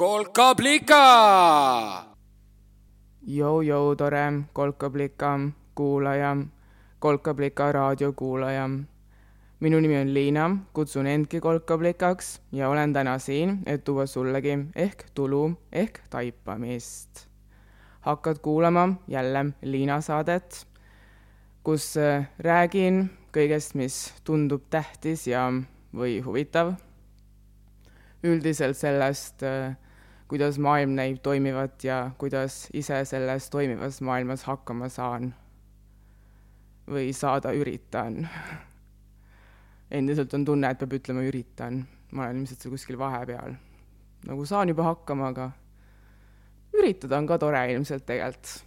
kolkablika. Jou-jou, tore kolkablika kuulaja, kolkablika raadiokuulaja. minu nimi on Liina, kutsun endki kolkablikaks ja olen täna siin, et tuua sullegi ehk tulu ehk taipamist. hakkad kuulama jälle Liina saadet, kus äh, räägin kõigest, mis tundub tähtis ja, või huvitav üldiselt sellest, äh, kuidas maailm näib toimivat ja kuidas ise selles toimivas maailmas hakkama saan või saada üritan. endiselt on tunne, et peab ütlema üritan, ma olen ilmselt seal kuskil vahepeal. nagu saan juba hakkama, aga üritada on ka tore ilmselt tegelikult.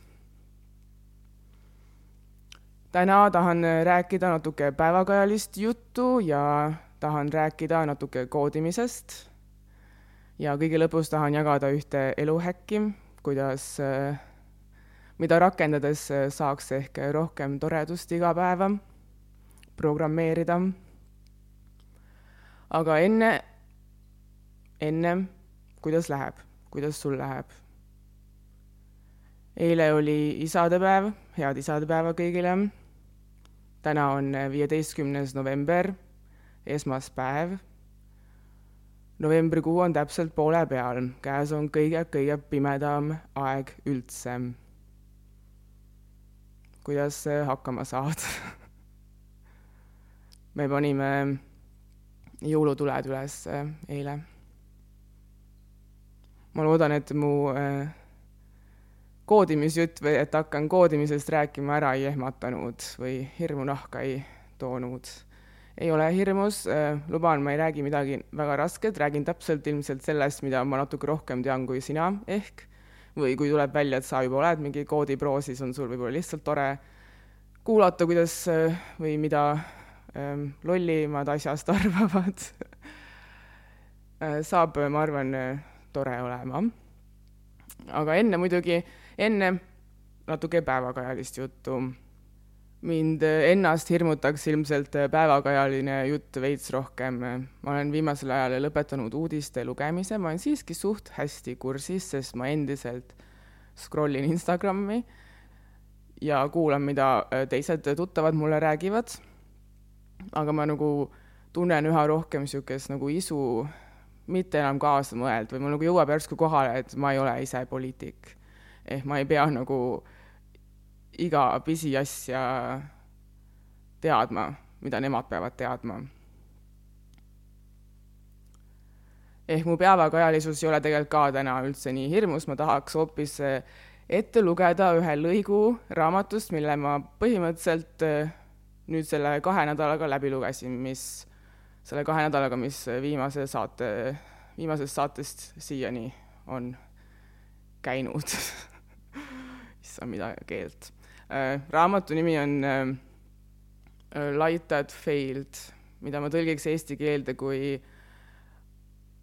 täna tahan rääkida natuke päevakajalist juttu ja tahan rääkida natuke koodimisest ja kõige lõpus tahan jagada ühte eluhäkki, kuidas, äh, mida rakendades äh, saaks ehk rohkem toredust iga päeva programmeerida. aga enne, enne, kuidas läheb, kuidas sul läheb? eile oli isadepäev, head isadepäeva kõigile. täna on viieteistkümnes november, esmaspäev novembrikuu on täpselt poole peal, käes on kõige-kõige pimedam aeg üldse. kuidas hakkama saad me panime jõulutuled üles eile. ma loodan, et mu äh, koodimisjutt või et hakkan koodimisest rääkima ära ei ehmatanud või hirmu nahka ei toonud ei ole hirmus, äh, luban, ma ei räägi midagi väga rasket, räägin täpselt ilmselt sellest, mida ma natuke rohkem tean kui sina ehk, või kui tuleb välja, et sa juba oled mingi koodipro, siis on sul võib-olla lihtsalt tore kuulata, kuidas äh, või mida ähm, lollimad asjast arvavad äh, saab, ma arvan, tore olema. aga enne muidugi, enne natuke päevakajalist juttu mind ennast hirmutaks ilmselt päevakajaline jutt veits rohkem. ma olen viimasel ajal lõpetanud uudiste lugemise, ma olen siiski suht hästi kursis, sest ma endiselt scroll in Instagrami ja kuulan, mida teised tuttavad mulle räägivad. aga ma nagu tunnen üha rohkem niisugust nagu isu mitte enam kaasa mõelda või mul nagu jõuab järsku kohale, et ma ei ole ise poliitik. ehk ma ei pea nagu iga pisiasja teadma, mida nemad peavad teadma. ehk mu päevakajalisus ei ole tegelikult ka täna üldse nii hirmus, ma tahaks hoopis eh, ette lugeda ühe lõigu raamatust, mille ma põhimõtteliselt eh, nüüd selle kahe nädalaga läbi lugesin, mis, selle kahe nädalaga, mis viimase saate, viimasest saatest siiani on käinud issand, mida keelt raamatu nimi on äh, äh, Light that failed, mida ma tõlgiks eesti keelde kui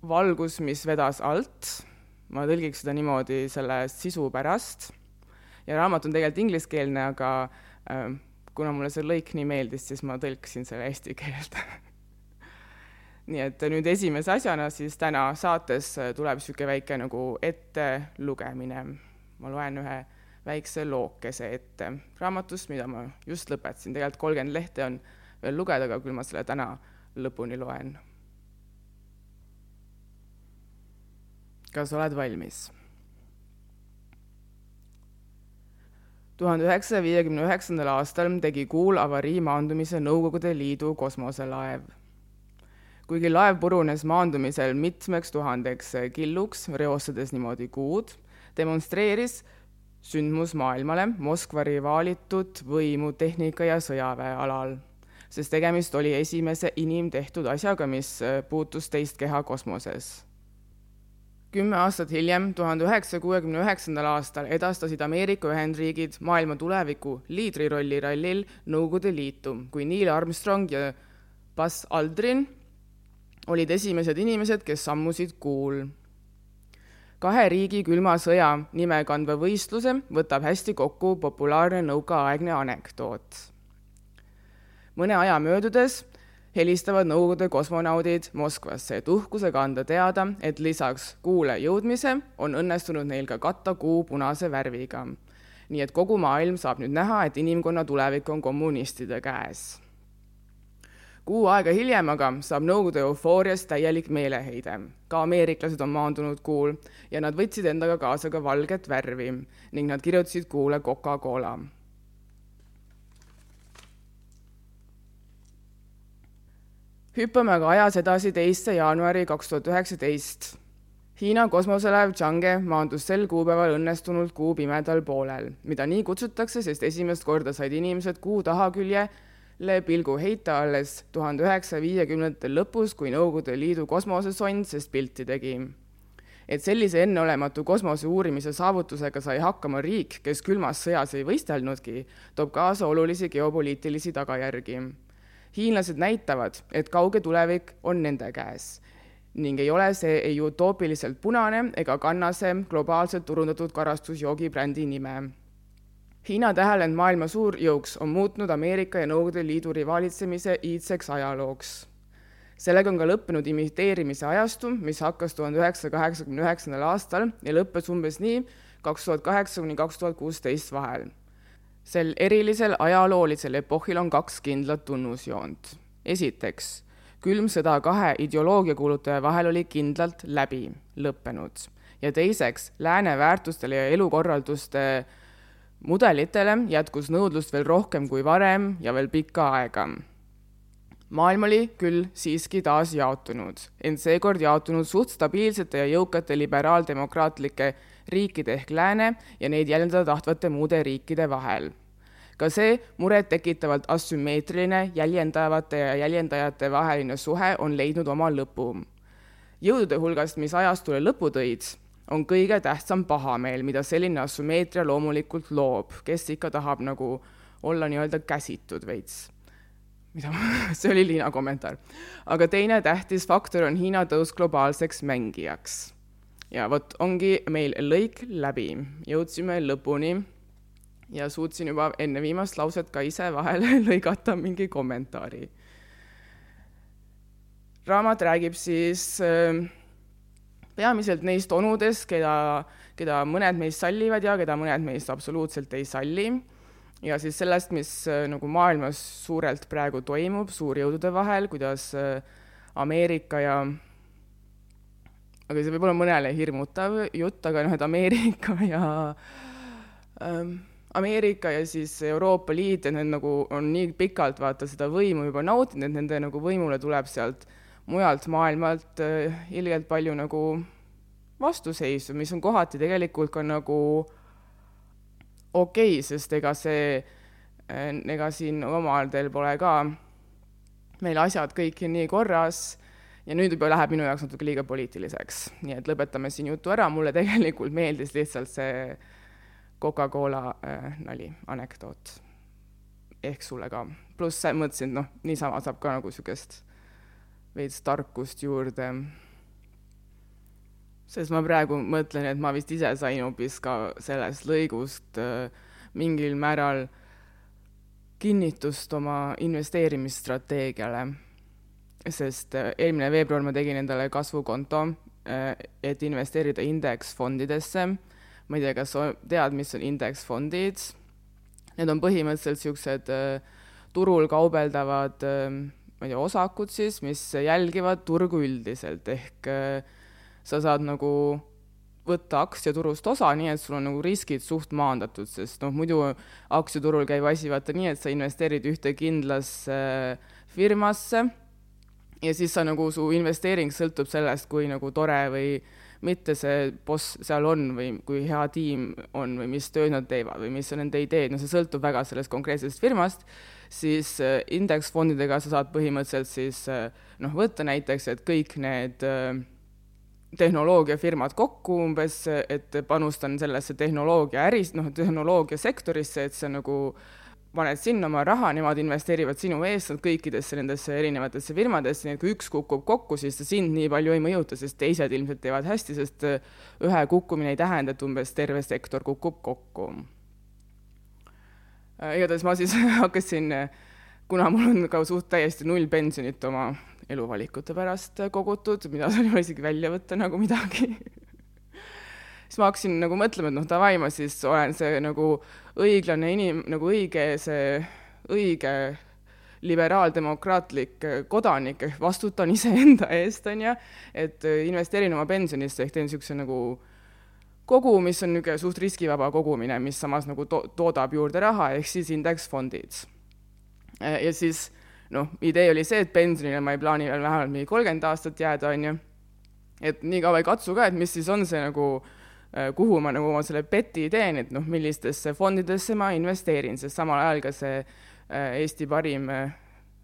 valgus, mis vedas alt. ma tõlgiks seda niimoodi selle sisu pärast. ja raamat on tegelikult ingliskeelne, aga kuna mulle see lõik nii meeldis, siis ma tõlkisin selle eesti keelde nii et nüüd esimese asjana siis täna saates tuleb niisugune väike nagu ettelugemine. ma loen ühe väikse lookese ette raamatust, mida ma just lõpetasin, tegelikult kolmkümmend lehte on veel lugeda, aga küll ma selle täna lõpuni loen. kas oled valmis? tuhande üheksasaja viiekümne üheksandal aastal tegi kuul avarii maandumise Nõukogude Liidu kosmoselaev. kuigi laev purunes maandumisel mitmeks tuhandeks killuks, reostades niimoodi kuud, demonstreeris sündmus maailmale Moskva rivaalitud võimu, tehnika ja sõjaväe alal, sest tegemist oli esimese inimtehtud asjaga, mis äh, puutus teist keha kosmoses. kümme aastat hiljem, tuhande üheksasaja kuuekümne üheksandal aastal edastasid Ameerika Ühendriigid maailma tuleviku liidrirolli rallil Nõukogude Liitu, kui Neil Armstrong ja Buzz Aldrin olid esimesed inimesed, kes sammusid kuul kahe riigi külma sõja nime kandva võistluse võtab hästi kokku populaarne nõukaaegne anekdoot. mõne aja möödudes helistavad Nõukogude kosmonaudid Moskvasse, et uhkusega anda teada, et lisaks Kuule jõudmise on õnnestunud neil ka katta Kuu punase värviga. nii et kogu maailm saab nüüd näha, et inimkonna tulevik on kommunistide käes. Kuu aega hiljem aga saab Nõukogude eufooriast täielik meeleheide. ka ameeriklased on maandunud Kuul ja nad võtsid endaga kaasa ka valget värvi ning nad kirjutasid Kuule Coca-Cola hüppame aga ajas edasi teise jaanuari kaks tuhat üheksateist. Hiina kosmoselaev Chang'e maandus sel kuupäeval õnnestunult kuu pimedal poolel, mida nii kutsutakse, sest esimest korda said inimesed kuu tahaküljele pilgu heita alles tuhande üheksasaja viiekümnendatel lõpus, kui Nõukogude Liidu kosmosesond sest pilti tegi. et sellise enneolematu kosmose uurimise saavutusega sai hakkama riik, kes külmas sõjas ei võistelnudki, toob kaasa olulisi geopoliitilisi tagajärgi hiinlased näitavad, et kauge tulevik on nende käes ning ei ole see ei utoopiliselt punane ega kanna see globaalselt turundatud karastusjoogi brändi nime. Hiina tähelend maailma suurjõuks on muutnud Ameerika ja Nõukogude Liidu rivaalitsemise iidseks ajalooks. sellega on ka lõppenud imiteerimise ajastu, mis hakkas tuhande üheksasaja kaheksakümne üheksandal aastal ja lõppes umbes nii kaks tuhat kaheksa kuni kaks tuhat kuusteist vahel sel erilisel ajaloolisel epohhil on kaks kindlat tunnusjoont. esiteks, külm sõda kahe ideoloogiakuulutaja vahel oli kindlalt läbi, lõppenud. ja teiseks, lääne väärtustele ja elukorralduste mudelitele jätkus nõudlust veel rohkem kui varem ja veel pikka aega. maailm oli küll siiski taas jaotunud, ent seekord jaotunud suht stabiilsete ja jõukate liberaaldemokraatlike riikide ehk lääne ja neid jäljendada tahtvate muude riikide vahel. ka see murettekitavalt asümmeetriline jäljendavate ja jäljendajate vaheline suhe on leidnud oma lõpu. jõudude hulgast, mis ajastule lõpu tõid, on kõige tähtsam pahameel, mida selline asümmeetria loomulikult loob, kes ikka tahab nagu olla nii-öelda käsitud veits mida see oli Liina kommentaar. aga teine tähtis faktor on Hiina tõus globaalseks mängijaks ja vot ongi meil lõik läbi, jõudsime lõpuni ja suutsin juba enne viimast lauset ka ise vahele lõigata mingi kommentaari. raamat räägib siis äh, peamiselt neist onudest, keda, keda mõned meist sallivad ja keda mõned meist absoluutselt ei salli. ja siis sellest, mis äh, nagu maailmas suurelt praegu toimub suurjõudude vahel, kuidas äh, Ameerika ja aga see võib olla mõnele hirmutav jutt, aga noh, et Ameerika ja ähm, Ameerika ja siis Euroopa Liit, et need nagu on nii pikalt vaata seda võimu juba nautinud, et nende nagu võimule tuleb sealt mujalt maailmalt äh, ilgelt palju nagu vastuseisu, mis on kohati tegelikult ka nagu okei okay,, sest ega see, äh, ega siin omadel pole ka meil asjad kõik nii korras ja nüüd juba läheb minu jaoks natuke liiga poliitiliseks, nii et lõpetame siin jutu ära, mulle tegelikult meeldis lihtsalt see Coca-Cola äh, nali, anekdoot. ehk sulle ka. pluss mõtlesin, noh, niisama saab ka nagu niisugust veits tarkust juurde. sest ma praegu mõtlen, et ma vist ise sain hoopis ka sellest lõigust äh, mingil määral kinnitust oma investeerimisstrateegiale sest äh, eelmine veebruar ma tegin endale kasvukonto, äh, et investeerida indeksfondidesse. ma ei tea, kas sa tead, mis on indeksfondid? Need on põhimõtteliselt niisugused äh, turul kaubeldavad ma ei tea, osakud siis, mis jälgivad turgu üldiselt, ehk sa saad nagu võtta aktsiaturust osa, nii et sul on nagu riskid suht maandatud, sest noh, muidu aktsiaturul käib asi vaata nii, et sa investeerid ühte kindlasse firmasse ja siis sa nagu, su investeering sõltub sellest, kui nagu tore või mitte see boss seal on või kui hea tiim on või mis tööd nad teevad või mis on nende ideed, no see sõltub väga sellest konkreetsest firmast, siis äh, indeksfondidega sa saad põhimõtteliselt siis äh, noh, võtta näiteks, et kõik need äh, tehnoloogiafirmad kokku umbes, et panustan sellesse tehnoloogia äris, noh, tehnoloogiasektorisse, et see nagu paned sinna oma raha, nemad investeerivad sinu eest kõikidesse nendesse erinevatesse firmadesse, nii et kui üks kukub kokku, siis see sind nii palju ei mõjuta, sest teised ilmselt teevad hästi, sest ühe kukkumine ei tähenda, et umbes terve sektor kukub kokku. Äh, igatahes ma siis hakkasin äh, kuna mul on ka suht täiesti null pensionit oma eluvalikute pärast kogutud, mida seal ei ole isegi välja võtta nagu midagi siis ma hakkasin nagu mõtlema, et noh, davai, ma siis olen see nagu õiglane inim-, nagu õige, see õige liberaaldemokraatlik kodanik ehk vastutan iseenda eest, on ju, et investeerin oma pensionisse ehk teen niisuguse nagu kogu, mis on niisugune suht riskivaba kogumine, mis samas nagu to-, toodab juurde raha, ehk siis indeksfondid. Ja siis noh, idee oli see, et pensionile ma ei plaani veel vähemalt mingi kolmkümmend aastat jääda, on ju, et nii kaua ei katsu ka, et mis siis on see nagu kuhu ma nagu oma selle beti teen, et noh, millistesse fondidesse ma investeerin, sest samal ajal ka see äh, Eesti parim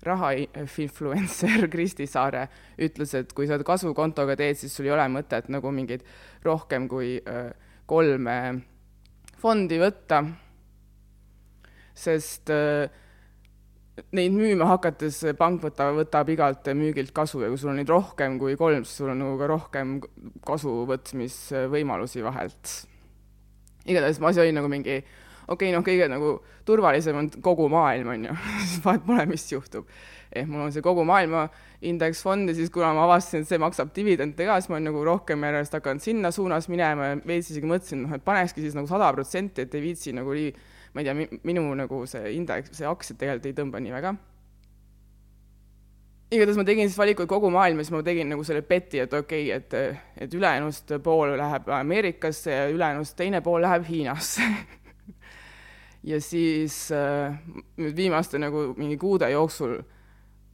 rahainfluencer Kristi Saare ütles, et kui sa kasvukontoga teed, siis sul ei ole mõtet nagu mingeid rohkem kui kolme fondi võtta, sest äh, neid müüma hakates pank võtab, võtab igalt müügilt kasu ja kui sul on neid rohkem kui kolm, siis sul on nagu ka rohkem kasu võtmisvõimalusi vahelt. igatahes ma, see oli nagu mingi okei okay,, noh, kõige nagu turvalisem on kogu maailm, on ju, vahet pole, mis juhtub. ehk mul on see kogu maailma indeksfond ja siis, kuna ma avastasin, et see maksab dividende ka, siis ma olen nagu rohkem järjest hakanud sinna suunas minema ja veits isegi mõtlesin, noh, et panekski siis nagu sada protsenti, et ei viitsi nagu nii ma ei tea, minu nagu see indeks, see aktsiad tegelikult ei tõmba nii väga. igatahes ma tegin siis valikuid kogu maailmas, ma tegin nagu selle beti, et okei okay,, et, et ülejäänust pool läheb Ameerikasse ja ülejäänust teine pool läheb Hiinasse ja siis äh, nüüd viimaste nagu mingi kuude jooksul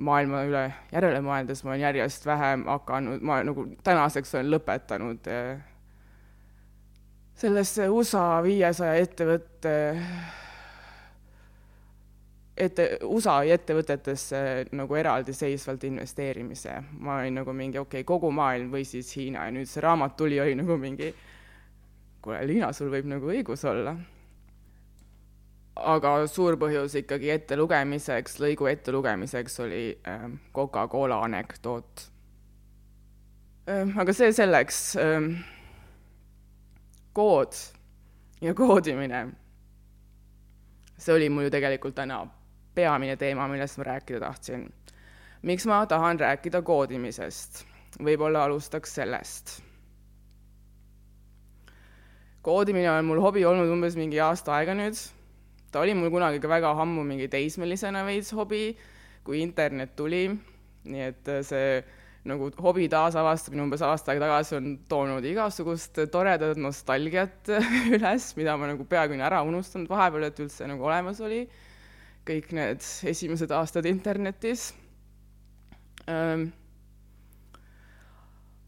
maailma üle järele mõeldes ma olen järjest vähem hakanud, ma nagu tänaseks olen lõpetanud äh, sellesse USA viiesaja ettevõtte, ette, USA ettevõtetesse nagu eraldiseisvalt investeerimise. ma olin nagu mingi okei okay,, kogu maailm või siis Hiina ja nüüd see raamat tuli, oli nagu mingi kuule, Liina, sul võib nagu õigus olla. Aga suur põhjus ikkagi ettelugemiseks, lõigu ettelugemiseks oli äh, Coca-Cola anekdoot äh,. aga see selleks äh, kood ja koodimine. see oli mul ju tegelikult täna peamine teema, millest ma rääkida tahtsin. miks ma tahan rääkida koodimisest? võib-olla alustaks sellest. koodimine on mul hobi olnud umbes mingi aasta aega nüüd. Ta oli mul kunagi ka väga ammu mingi teismelisena veits hobi, kui internet tuli, nii et see nagu hobi taasavastamine umbes aasta aega tagasi on toonud igasugust toredat nostalgiat üles, mida ma nagu peaaegu ära unustanud vahepeal, et üldse nagu olemas oli. kõik need esimesed aastad internetis ähm,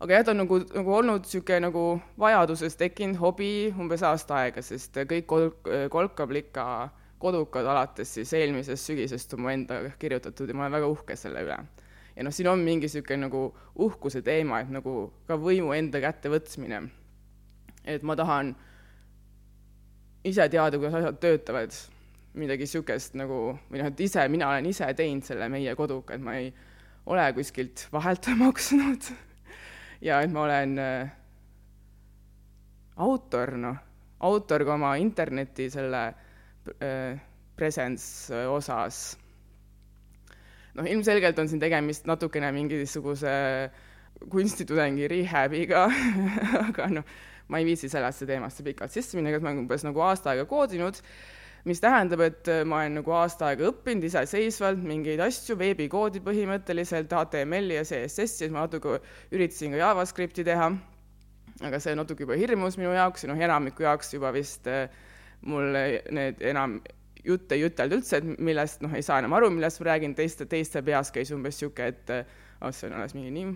aga jah, ta on nagu, nagu olnud niisugune nagu vajadusest tekkinud hobi umbes aasta aega, sest kõik kol-, kolkaplikka kodukad alates siis eelmisest sügisest on mu enda kirjutatud ja ma olen väga uhke selle üle. Ja noh, siin on mingi niisugune nagu uhkuse teema, et nagu ka võimu enda kätte võtmine. et ma tahan ise teada, kuidas asjad töötavad, midagi niisugust nagu, või noh, et ise, mina olen ise teinud selle meie koduka, et ma ei ole kuskilt vahelt maksnud ja et ma olen äh, autor, noh, autor ka oma interneti selle äh, presence osas. Noh, ilmselgelt on siin tegemist natukene mingisuguse kunstitudengi rehab'iga aga noh, ma ei viitsi sellesse teemasse pikalt sisse minna, ma olen umbes nagu aasta aega koodinud, mis tähendab, et ma olen nagu aasta aega õppinud iseseisvalt mingeid asju, veebikoodi põhimõtteliselt, HTML-i ja CSS-i, siis ma natuke üritasin ka JavaScripti teha, aga see natuke juba hirmus minu jaoks ja noh, enamiku jaoks juba vist äh, mul need enam jutt ei ütelda üldse, et millest noh, ei saa enam aru, millest ma räägin, teiste, teiste peas käis umbes niisugune, et oh, see on alles mingi nii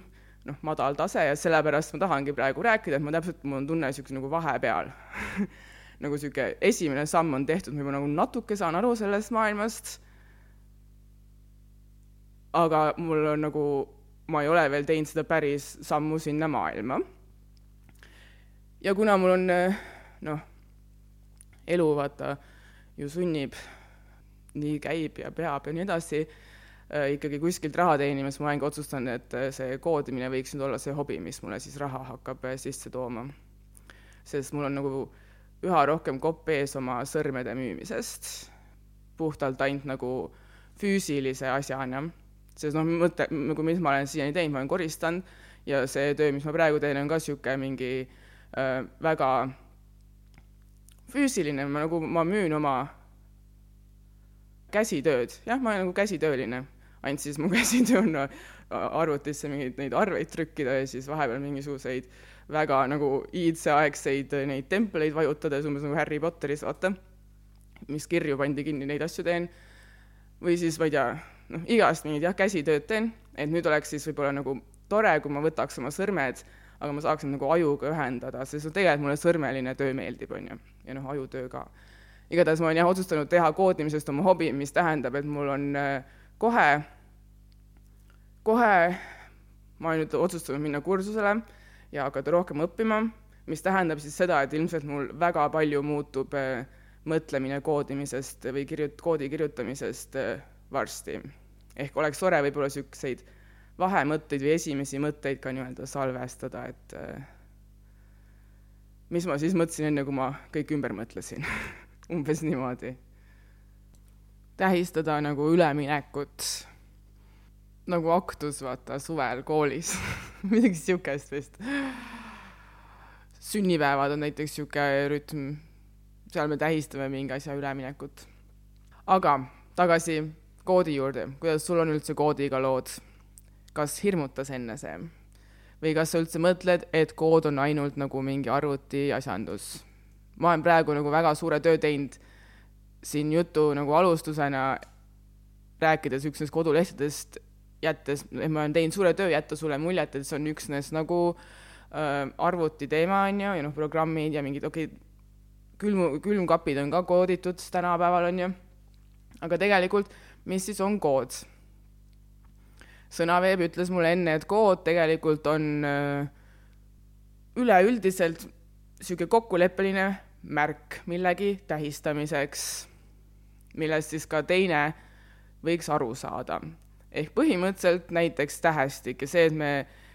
noh, madal tase ja sellepärast ma tahangi praegu rääkida, et ma täpselt, mul on tunne niisuguse nagu vahepeal nagu niisugune esimene samm on tehtud, ma juba nagu natuke saan aru sellest maailmast, aga mul on nagu, ma ei ole veel teinud seda päris sammu sinna maailma. ja kuna mul on noh, elu vaata ju sunnib, nii käib ja peab ja nii edasi, äh, ikkagi kuskilt raha teenimas, ma olengi otsustanud, et äh, see koodimine võiks nüüd olla see hobi, mis mulle siis raha hakkab äh, sisse tooma. sest mul on nagu üha rohkem kopp ees oma sõrmede müümisest, puhtalt ainult nagu füüsilise asjana. sest noh, mõte, nagu mis ma olen siiani teinud, ma olen koristanud ja see töö, mis ma praegu teen, on ka niisugune mingi äh, väga füüsiline, ma nagu, ma müün oma käsitööd, jah, ma olen nagu käsitööline, ainult siis mu käsitöö on arvutisse mingeid neid arveid trükkida ja siis vahepeal mingisuguseid väga nagu iidseaegseid neid templeid vajutades, umbes nagu Harry Potteris, vaata, mis kirju pandi kinni, neid asju teen. või siis, ma ei tea, noh, igast mingeid jah, käsitööd teen, et nüüd oleks siis võib-olla nagu tore, kui ma võtaks oma sõrmed, aga ma saaksin nagu ajuga ühendada, sest tegelikult mulle sõrmeline töö meeldib, on ju, ja noh, ajutöö ka. Igatahes ma olen jah otsustanud teha koodimisest oma hobi, mis tähendab, et mul on äh, kohe, kohe ma olen nüüd otsustanud minna kursusele ja hakata rohkem õppima, mis tähendab siis seda, et ilmselt mul väga palju muutub äh, mõtlemine koodimisest või kirjut-, koodi kirjutamisest äh, varsti. ehk oleks tore võib-olla niisuguseid vahemõtteid või esimesi mõtteid ka nii-öelda salvestada, et mis ma siis mõtlesin, enne kui ma kõik ümber mõtlesin umbes niimoodi. tähistada nagu üleminekut, nagu aktus, vaata, suvel koolis midagi niisugust vist. sünnipäevad on näiteks niisugune rütm, seal me tähistame mingi asja üleminekut. aga tagasi koodi juurde, kuidas sul on üldse koodiga lood? kas hirmutas enne see? või kas sa üldse mõtled, et kood on ainult nagu mingi arvuti asjandus? ma olen praegu nagu väga suure töö teinud siin jutu nagu alustusena, rääkides üksnes kodulehtedest, jättes, et ma olen teinud suure töö jätta sulle muljet, et see on üksnes nagu äh, arvuti teema, on ju, ja noh, programmid ja mingid, okei okay,, külmu, külmkapid on ka kooditud tänapäeval, on ju, aga tegelikult, mis siis on kood? sõnaveeb ütles mulle enne, et kood tegelikult on äh, üleüldiselt niisugune kokkuleppeline märk millegi tähistamiseks, millest siis ka teine võiks aru saada. Ehk põhimõtteliselt näiteks tähestik ja see, et me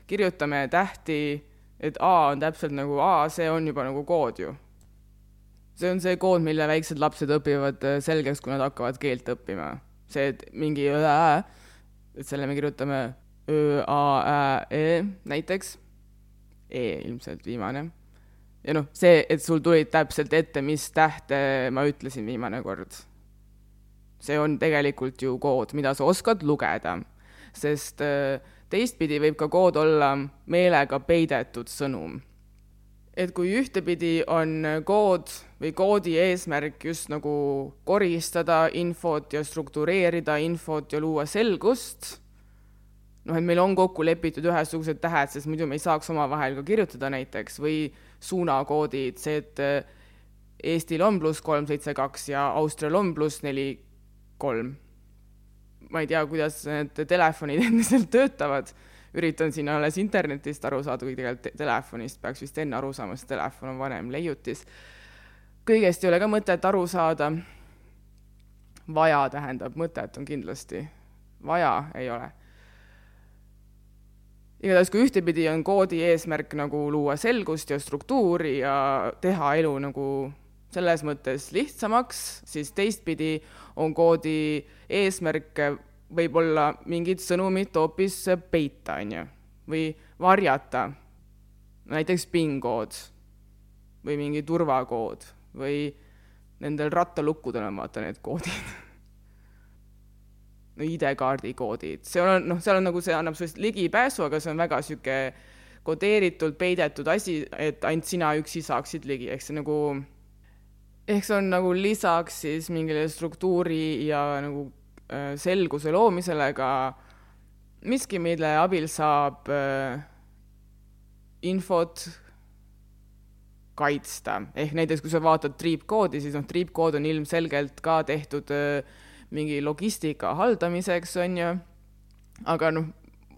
kirjutame tähti, et A on täpselt nagu A, see on juba nagu kood ju. see on see kood, mille väiksed lapsed õpivad äh, selgeks, kui nad hakkavad keelt õppima. see, et mingi õ, et selle me kirjutame Ö, A, Ä, E näiteks, E ilmselt viimane ja noh, see, et sul tulid täpselt ette, mis tähte ma ütlesin viimane kord. See on tegelikult ju kood, mida sa oskad lugeda, sest äh, teistpidi võib ka kood olla meelega peidetud sõnum. et kui ühtepidi on kood või koodi eesmärk just nagu koristada infot ja struktureerida infot ja luua selgust, noh, et meil on kokku lepitud ühesugused tähed, sest muidu me ei saaks omavahel ka kirjutada näiteks või suunakoodid, see, et äh, Eestil on pluss kolm, seitse, kaks ja Austrial on pluss neli, kolm. ma ei tea, kuidas need telefonid endiselt töötavad, üritan siin alles internetist aru saada, kuigi tegelikult te telefonist peaks vist enne aru saama, sest telefon on vanem leiutis. kõigest ei ole ka mõtet aru saada. vaja tähendab, mõtet on kindlasti, vaja ei ole igatahes, kui ühtepidi on koodi eesmärk nagu luua selgust ja struktuuri ja teha elu nagu selles mõttes lihtsamaks, siis teistpidi on koodi eesmärk võib-olla mingit sõnumit hoopis peita, on ju, või varjata, näiteks PIN-kood või mingi turvakood või nendel rattalukkudel on vaata need koodid. No ID-kaardi koodid, see on noh, seal on nagu see annab sellist ligipääsu, aga see on väga niisugune kodeeritult peidetud asi, et ainult sina üksi saaksid ligi, ehk see nagu, ehk see on nagu lisaks siis mingile struktuuri ja nagu äh, selguse loomisele ka miski, mille abil saab äh, infot kaitsta, ehk näiteks kui sa vaatad triipkoodi, siis noh, triipkood on ilmselgelt ka tehtud äh, mingi logistika haldamiseks, on ju, aga noh,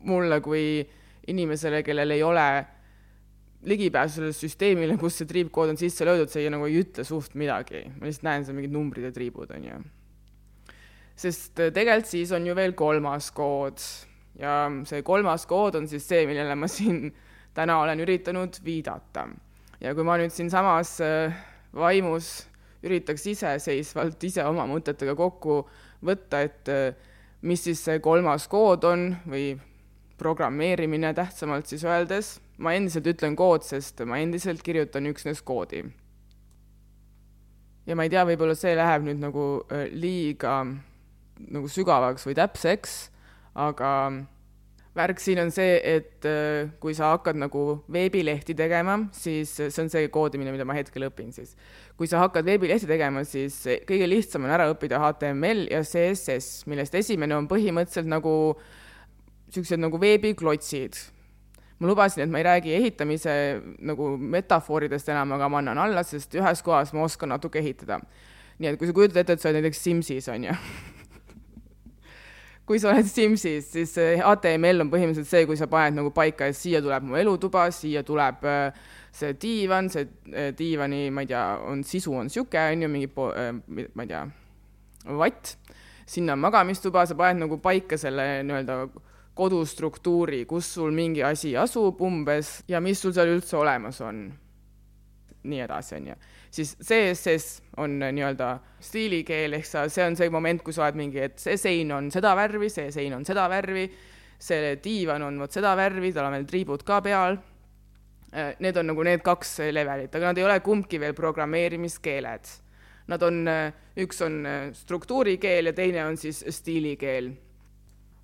mulle kui inimesele, kellel ei ole ligipääsu sellele süsteemile, kus see triipkood on sisse löödud, see ei, nagu ei ütle suht midagi, ma lihtsalt näen seal mingid numbrid ja triibud, on ju. sest äh, tegelikult siis on ju veel kolmas kood ja see kolmas kood on siis see, millele ma siin täna olen üritanud viidata. ja kui ma nüüd siinsamas äh, vaimus üritaks iseseisvalt ise oma mõtetega kokku võtta, et mis siis see kolmas kood on või programmeerimine tähtsamalt siis öeldes, ma endiselt ütlen kood, sest ma endiselt kirjutan üksnes koodi. ja ma ei tea, võib-olla see läheb nüüd nagu äh, liiga nagu sügavaks või täpseks, aga värk siin on see, et äh, kui sa hakkad nagu veebilehti tegema, siis see on see koodimine, mida ma hetkel õpin siis. kui sa hakkad veebilehti tegema, siis kõige lihtsam on ära õppida HTML ja CSS, millest esimene on põhimõtteliselt nagu äh, niisugused nagu veebiklotsid. ma lubasin, et ma ei räägi ehitamise nagu metafooridest enam, aga ma annan alla, sest ühes kohas ma oskan natuke ehitada. nii et kui sa kujutad ette, et sa oled näiteks Simsis, on ju kui sa oled Simsis, siis HTML on põhimõtteliselt see, kui sa paned nagu paika, et siia tuleb mu elutuba, siia tuleb äh, see diivan, see äh, diivani, ma ei tea, on sisu on niisugune, on ju, mingi äh, ma ei tea, vatt, sinna on magamistuba, sa paned nagu paika selle nii-öelda kodustruktuuri, kus sul mingi asi asub umbes ja mis sul seal üldse olemas on. nii edasi, on ju. siis CSS on nii-öelda stiilikeel, ehk sa, see on see moment, kui sa oled mingi, et see sein on seda värvi, see sein on seda värvi, see diivan on vot seda värvi, tal on veel triibud ka peal. Äh, need on nagu need kaks levelit, aga nad ei ole kumbki veel programmeerimiskeeled. Nad on, äh, üks on äh, struktuurikeel ja teine on siis stiilikeel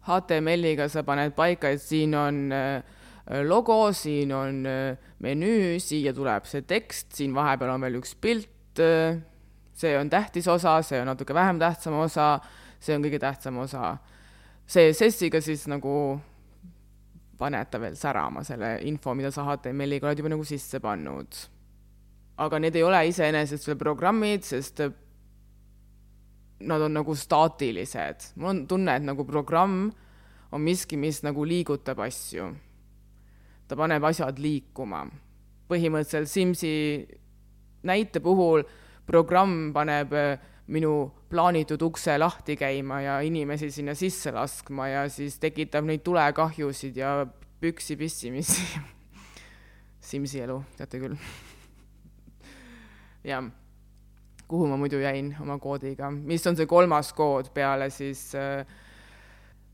HTML-iga sa paned paika, et siin on äh, logo, siin on äh, menüü, siia tuleb see tekst, siin vahepeal on veel üks pilt, äh, see on tähtis osa, see on natuke vähem tähtsam osa, see on kõige tähtsam osa. CSS-iga siis nagu paned ta veel särama, selle info, mida sa HTML-iga oled juba nagu sisse pannud. aga need ei ole iseenesest veel programmid, sest nad on nagu staatilised. mul on tunne, et nagu programm on miski, mis nagu liigutab asju. ta paneb asjad liikuma. põhimõtteliselt Simsi näite puhul programm paneb äh, minu plaanitud ukse lahti käima ja inimesi sinna sisse laskma ja siis tekitab neid tulekahjusid ja püksi pissimisi Simsi elu, teate küll jah kuhu ma muidu jäin oma koodiga, mis on see kolmas kood peale siis, äh,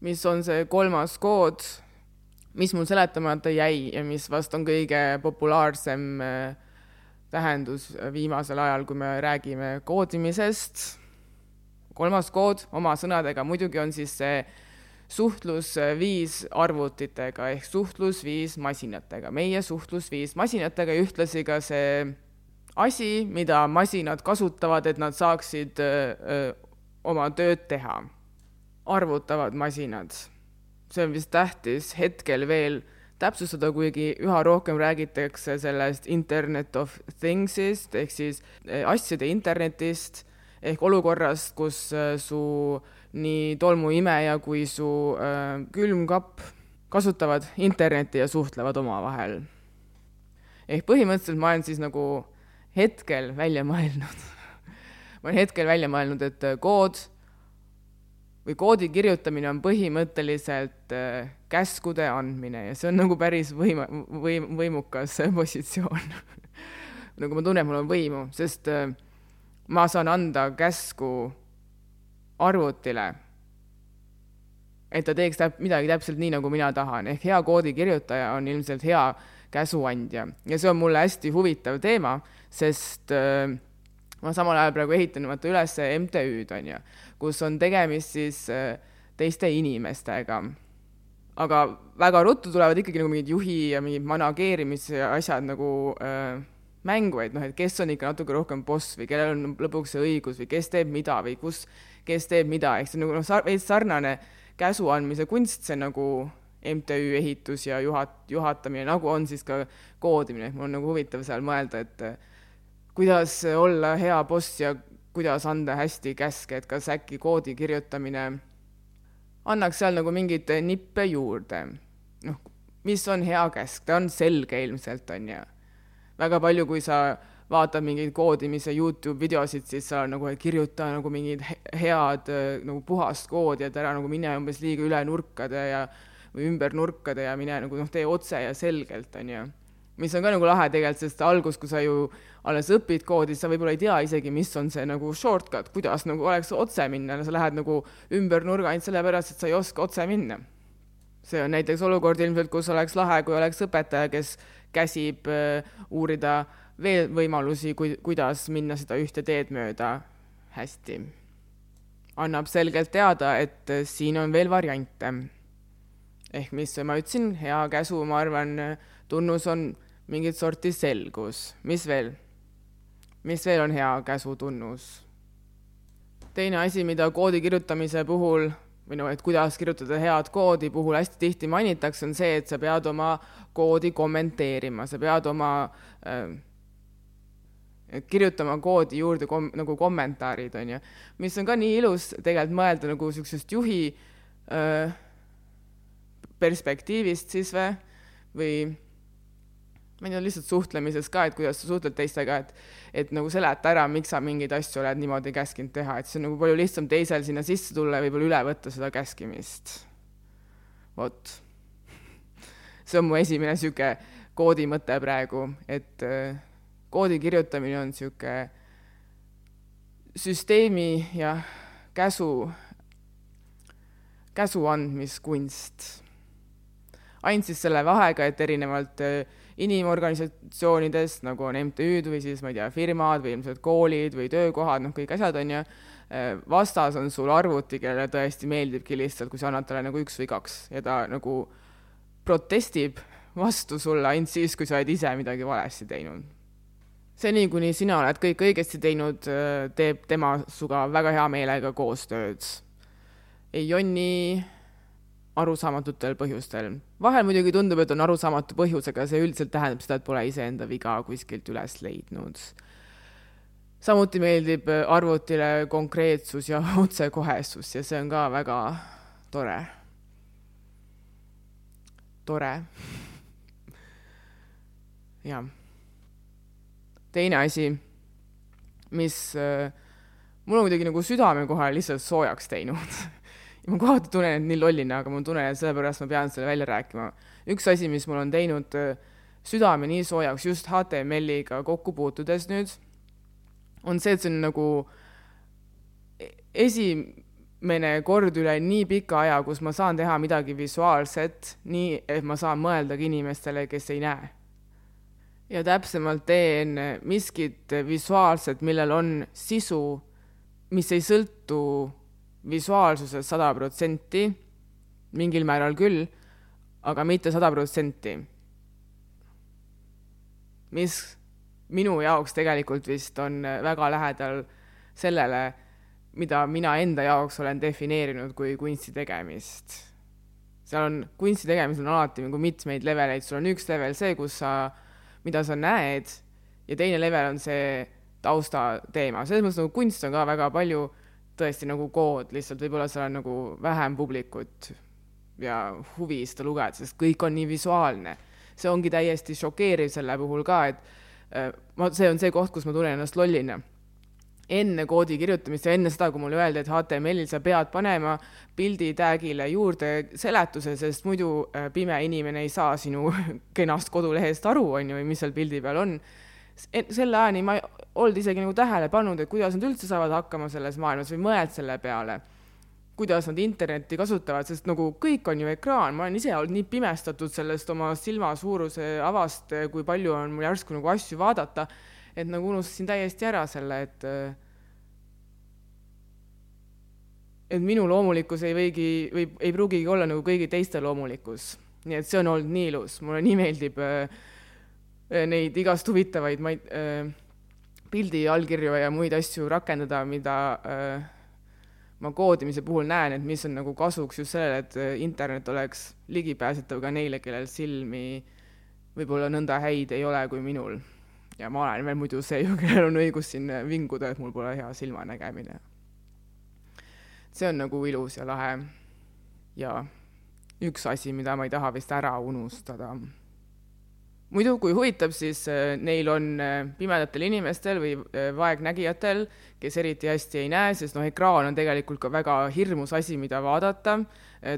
mis on see kolmas kood, mis mul seletamata jäi ja mis vast on kõige populaarsem äh, tähendus viimasel ajal, kui me räägime koodimisest. kolmas kood oma sõnadega muidugi on siis see suhtlusviis arvutitega ehk suhtlusviis masinatega, meie suhtlusviis masinatega ja ühtlasi ka see asi, mida masinad kasutavad, et nad saaksid öö, oma tööd teha. arvutavad masinad. see on vist tähtis hetkel veel täpsustada, kuigi üha rohkem räägitakse sellest Internet of Things'ist ehk siis asjade internetist ehk olukorrast, kus su nii tolmuimeja kui su äh, külmkapp kasutavad internetti ja suhtlevad omavahel. ehk põhimõtteliselt ma olen siis nagu hetkel välja mõelnud. Ma olen hetkel välja mõelnud, et äh, kood või koodi kirjutamine on põhimõtteliselt äh, käskude andmine ja see on nagu päris võima-, võim-, võimukas positsioon. Nagu ma tunnen, mul on võimu, sest äh, ma saan anda käsku arvutile, et ta teeks täp-, midagi täpselt nii, nagu mina tahan, ehk hea koodikirjutaja on ilmselt hea käsuandja ja see on mulle hästi huvitav teema sest äh, ma samal ajal praegu ehitan vaata üles MTÜ-d, on ju, kus on tegemist siis äh, teiste inimestega. aga väga ruttu tulevad ikkagi nagu mingid juhi ja mingid manageerimise asjad nagu äh, mängu, et noh, et kes on ikka natuke rohkem boss või kellel on lõpuks see õigus või kes teeb mida või kus, kes teeb mida, ehk see on nagu noh, veits sarnane käsu andmise kunst, see nagu MTÜ ehitus ja juhat-, juhatamine, nagu on siis ka koodimine, mul on nagu huvitav seal mõelda, et kuidas olla hea boss ja kuidas anda hästi käske, et kas äkki koodi kirjutamine annaks seal nagu mingeid nippe juurde. noh, mis on hea käsk, ta on selge ilmselt, on ju. väga palju, kui sa vaatad mingeid koodimise Youtube videosid, siis seal nagu kirjuta nagu mingid head nagu puhast koodi, et ära nagu mine umbes liiga üle nurkade ja või ümber nurkade ja mine nagu noh, tee otse ja selgelt, on ju mis on ka nagu lahe tegelikult, sest algus, kui sa ju alles õpid koodi, sa võib-olla ei tea isegi, mis on see nagu shortcut, kuidas nagu oleks otse minna, sa lähed nagu ümber nurga ainult sellepärast, et sa ei oska otse minna. see on näiteks olukord ilmselt, kus oleks lahe, kui oleks õpetaja, kes käsib uh, uurida veel võimalusi, kui, kuidas minna seda ühte teed mööda hästi. annab selgelt teada, et uh, siin on veel variante. Ehk mis ma ütlesin, hea käsu, ma arvan, tunnus on mingit sorti selgus. mis veel? mis veel on hea käsutunnus? teine asi, mida koodi kirjutamise puhul või noh, et kuidas kirjutada head koodi puhul hästi tihti mainitakse, on see, et sa pead oma koodi kommenteerima, sa pead oma äh, kirjutama koodi juurde kom-, nagu kommentaarid, on ju. mis on ka nii ilus tegelikult mõelda nagu niisugusest juhi äh, perspektiivist siis või, või ma ei tea, lihtsalt suhtlemises ka, et kuidas sa suhtled teistega, et et nagu seleta ära, miks sa mingeid asju oled niimoodi käskinud teha, et see on nagu palju lihtsam teisel sinna sisse tulla ja võib-olla üle võtta seda käskimist. vot. see on mu esimene niisugune koodi mõte praegu, et äh, koodi kirjutamine on niisugune süsteemi ja käsu, käsu andmiskunst. Ainult siis selle vahega, et erinevalt äh, inimorganisatsioonidest, nagu on MTÜ-d või siis ma ei tea, firmad või ilmselt koolid või töökohad, noh, kõik asjad on ju, eh, vastas on sul arvuti, kellele tõesti meeldibki lihtsalt, kui sa annad talle nagu üks või kaks ja ta nagu protestib vastu sulle ainult siis, kui sa oled ise midagi valesti teinud. seni, kuni sina oled kõik õigesti teinud, eh, teeb tema sinuga väga hea meelega koostööd. ei jonni arusaamatutel põhjustel. vahel muidugi tundub, et on arusaamatu põhjus, aga see üldiselt tähendab seda, et pole iseenda viga kuskilt üles leidnud. samuti meeldib arvutile konkreetsus ja otsekohesus ja see on ka väga tore. tore. jah. teine asi, mis äh, mul on kuidagi nagu südame kohe lihtsalt soojaks teinud ma kohati tunnen end nii lollina, aga ma tunnen, et sellepärast ma pean selle välja rääkima. üks asi, mis mul on teinud äh, südame nii soojaks just HTML-iga kokku puutudes nüüd, on see, et see on nagu esimene kord üle nii pika aja, kus ma saan teha midagi visuaalset, nii et ma saan mõeldagi inimestele, kes ei näe. ja täpsemalt teen miskit visuaalset, millel on sisu, mis ei sõltu visuaalsuses sada protsenti, mingil määral küll, aga mitte sada protsenti. mis minu jaoks tegelikult vist on väga lähedal sellele, mida mina enda jaoks olen defineerinud kui kunsti tegemist. seal on, kunsti tegemisel on alati nagu mitmeid leveleid, sul on üks level see, kus sa, mida sa näed, ja teine level on see taustateema, selles mõttes nagu kunst on ka väga palju tõesti nagu kood, lihtsalt võib-olla seal on nagu vähem publikut ja huvi seda lugeda, sest kõik on nii visuaalne. see ongi täiesti šokeeriv selle puhul ka, et äh, ma, see on see koht, kus ma tunnen ennast lollina. enne koodi kirjutamist ja enne seda, kui mulle öeldi, et HTML-il sa pead panema pildi tag'ile juurde seletuse, sest muidu äh, pime inimene ei saa sinu kenast kodulehest aru, on ju, või mis seal pildi peal on selle ajani ma ei olnud isegi nagu tähele pannud, et kuidas nad üldse saavad hakkama selles maailmas või mõelnud selle peale, kuidas nad internetti kasutavad, sest nagu kõik on ju ekraan, ma olen ise olnud nii pimestatud sellest oma silma suuruse avast, kui palju on mul järsku nagu asju vaadata, et nagu unustasin täiesti ära selle, et et minu loomulikkus ei võigi või ei pruugigi olla nagu kõigi teiste loomulikkus. nii et see on olnud nii ilus, mulle nii meeldib äh, neid igast huvitavaid, ma ei äh,, pildi allkirju ja muid asju rakendada, mida äh, ma koodimise puhul näen, et mis on nagu kasuks just sellele, et äh, internet oleks ligipääsetav ka neile, kellel silmi võib-olla nõnda häid ei ole kui minul. ja ma olen veel muidu see ju, kellel on õigus siin vinguda, et mul pole hea silmanägemine. see on nagu ilus ja lahe. ja üks asi, mida ma ei taha vist ära unustada muidu, kui huvitab, siis äh, neil on äh, pimedatel inimestel või äh, vaegnägijatel, kes eriti hästi ei näe, sest noh, ekraan on tegelikult ka väga hirmus asi, mida vaadata.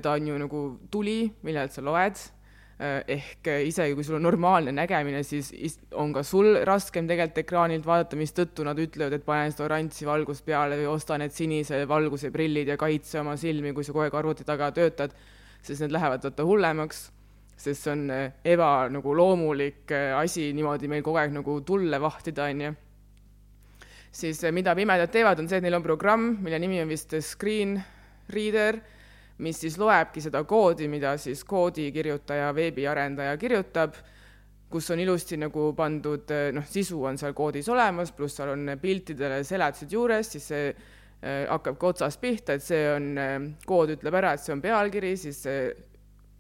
ta on ju nagu tuli, millelt sa loed. Ehk isegi kui sul on normaalne nägemine, siis on ka sul raskem tegelikult ekraanilt vaadata, mistõttu nad ütlevad, et pane seda oranži valgust peale või osta need sinise valguse prillid ja kaitse oma silmi, kui sa kogu aeg arvuti taga töötad, sest need lähevad vaata hullemaks, sest see on äh, eba nagu loomulik asi niimoodi meil kogu aeg nagu tulle vahtida, on ju. siis mida pimedad teevad, on see, et neil on programm, mille nimi on vist Screen Reader mis siis loebki seda koodi, mida siis koodikirjutaja, veebiarendaja kirjutab, kus on ilusti nagu pandud, noh, sisu on seal koodis olemas, pluss seal on piltidele seletused juures, siis see äh, hakkabki otsast pihta, et see on äh,, kood ütleb ära, et see on pealkiri, siis see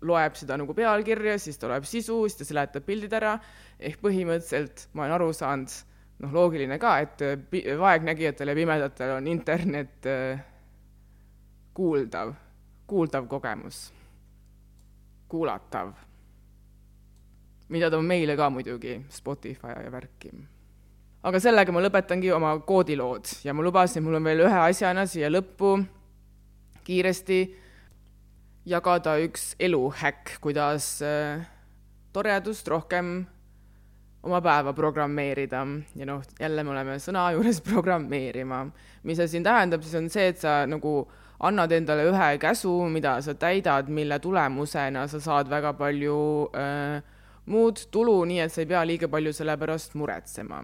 loeb seda nagu pealkirja, siis ta loeb sisu, siis ta seletab pildid ära, ehk põhimõtteliselt ma olen aru saanud, noh, loogiline ka, et äh, vaegnägijatele ja pimedatele on internet äh, kuuldav kuuldav kogemus, kuulatav, mida ta on meile ka muidugi, Spotify ja värki. aga sellega ma lõpetangi oma koodilood ja ma lubasin, mul on veel ühe asjana siia lõppu. Kiiresti jagada üks eluhäkk, kuidas äh, toredust rohkem oma päeva programmeerida ja noh, jälle me oleme sõna juures programmeerima. mis see siin tähendab, siis on see, et sa nagu annad endale ühe käsu, mida sa täidad, mille tulemusena sa saad väga palju äh, muud tulu, nii et sa ei pea liiga palju selle pärast muretsema.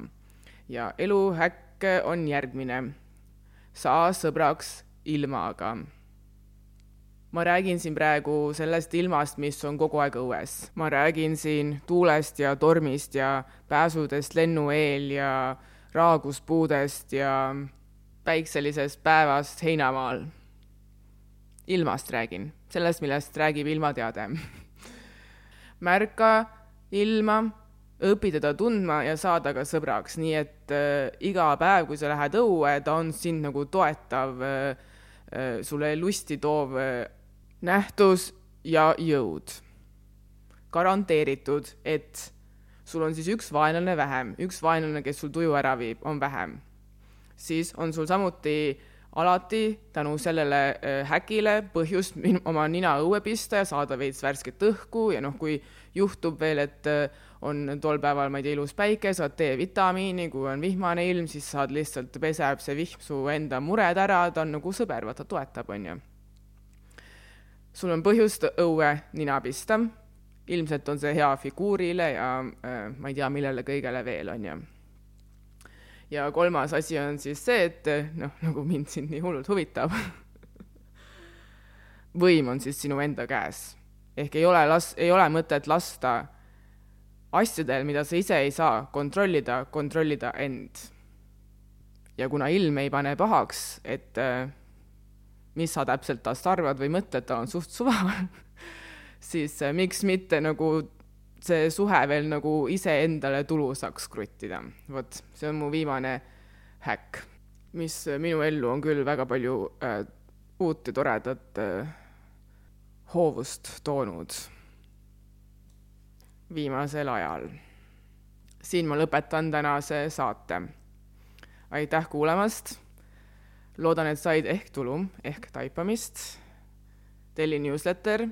ja eluhäkk on järgmine. saa sõbraks ilmaga. Ma räägin siin praegu sellest ilmast, mis on kogu aeg õues. ma räägin siin tuulest ja tormist ja pääsudest lennu eel ja raaguspuudest ja päikselisest päevast heinamaal. Ilmast räägin, sellest, millest räägib ilmateade. Märka ilma, õpi teda tundma ja saa temaga sõbraks, nii et äh, iga päev, kui sa lähed õue, ta on sind nagu toetav äh,, äh, sulle lusti toov äh, nähtus ja jõud. garanteeritud, et sul on siis üks vaenlane vähem, üks vaenlane, kes sul tuju ära viib, on vähem. siis on sul samuti alati tänu sellele äh, häkile põhjust oma nina õue pista ja saada veits värsket õhku ja noh, kui juhtub veel, et äh, on tol päeval, ma ei tea, ilus päike, saad D-vitamiini, kui on vihmane ilm, siis saad lihtsalt, peseb see vihm su enda mured ära, ta on nagu sõber, vaata, toetab, on ju. Sul on põhjust õue nina pista, ilmselt on see hea figuurile ja äh, ma ei tea, millele kõigele veel, on ju ja kolmas asi on siis see, et noh, nagu mind siin nii hullult huvitab võim on siis sinu enda käes. ehk ei ole las-, ei ole mõtet lasta asjadel, mida sa ise ei saa kontrollida, kontrollida end. ja kuna ilm ei pane pahaks, et äh, mis sa täpselt tast arvad või mõtled, ta on suht suva siis äh, miks mitte nagu see suhe veel nagu iseendale tulusaks kruttida. vot, see on mu viimane häkk, mis minu ellu on küll väga palju äh, uut ja toredat äh, hoovust toonud viimasel ajal. siin ma lõpetan tänase saate. aitäh kuulamast. Loodan, et said ehk tulu ehk taipamist. telli newsletter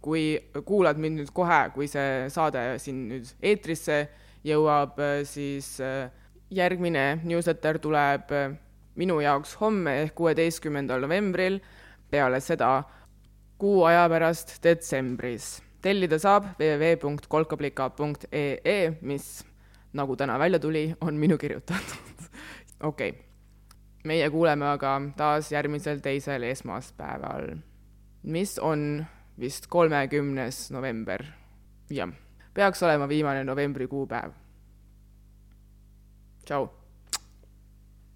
kui kuulad mind nüüd kohe, kui see saade siin nüüd eetrisse jõuab, siis äh, järgmine newsletter tuleb äh, minu jaoks homme ehk kuueteistkümnendal novembril, peale seda kuu aja pärast detsembris. tellida saab www.kolkablika.ee, mis nagu täna välja tuli, on minu kirjutatud. okei okay., meie kuuleme aga taas järgmisel teisel esmaspäeval, mis on vist kolmekümnes november, jah, peaks olema viimane novembri kuupäev. tšau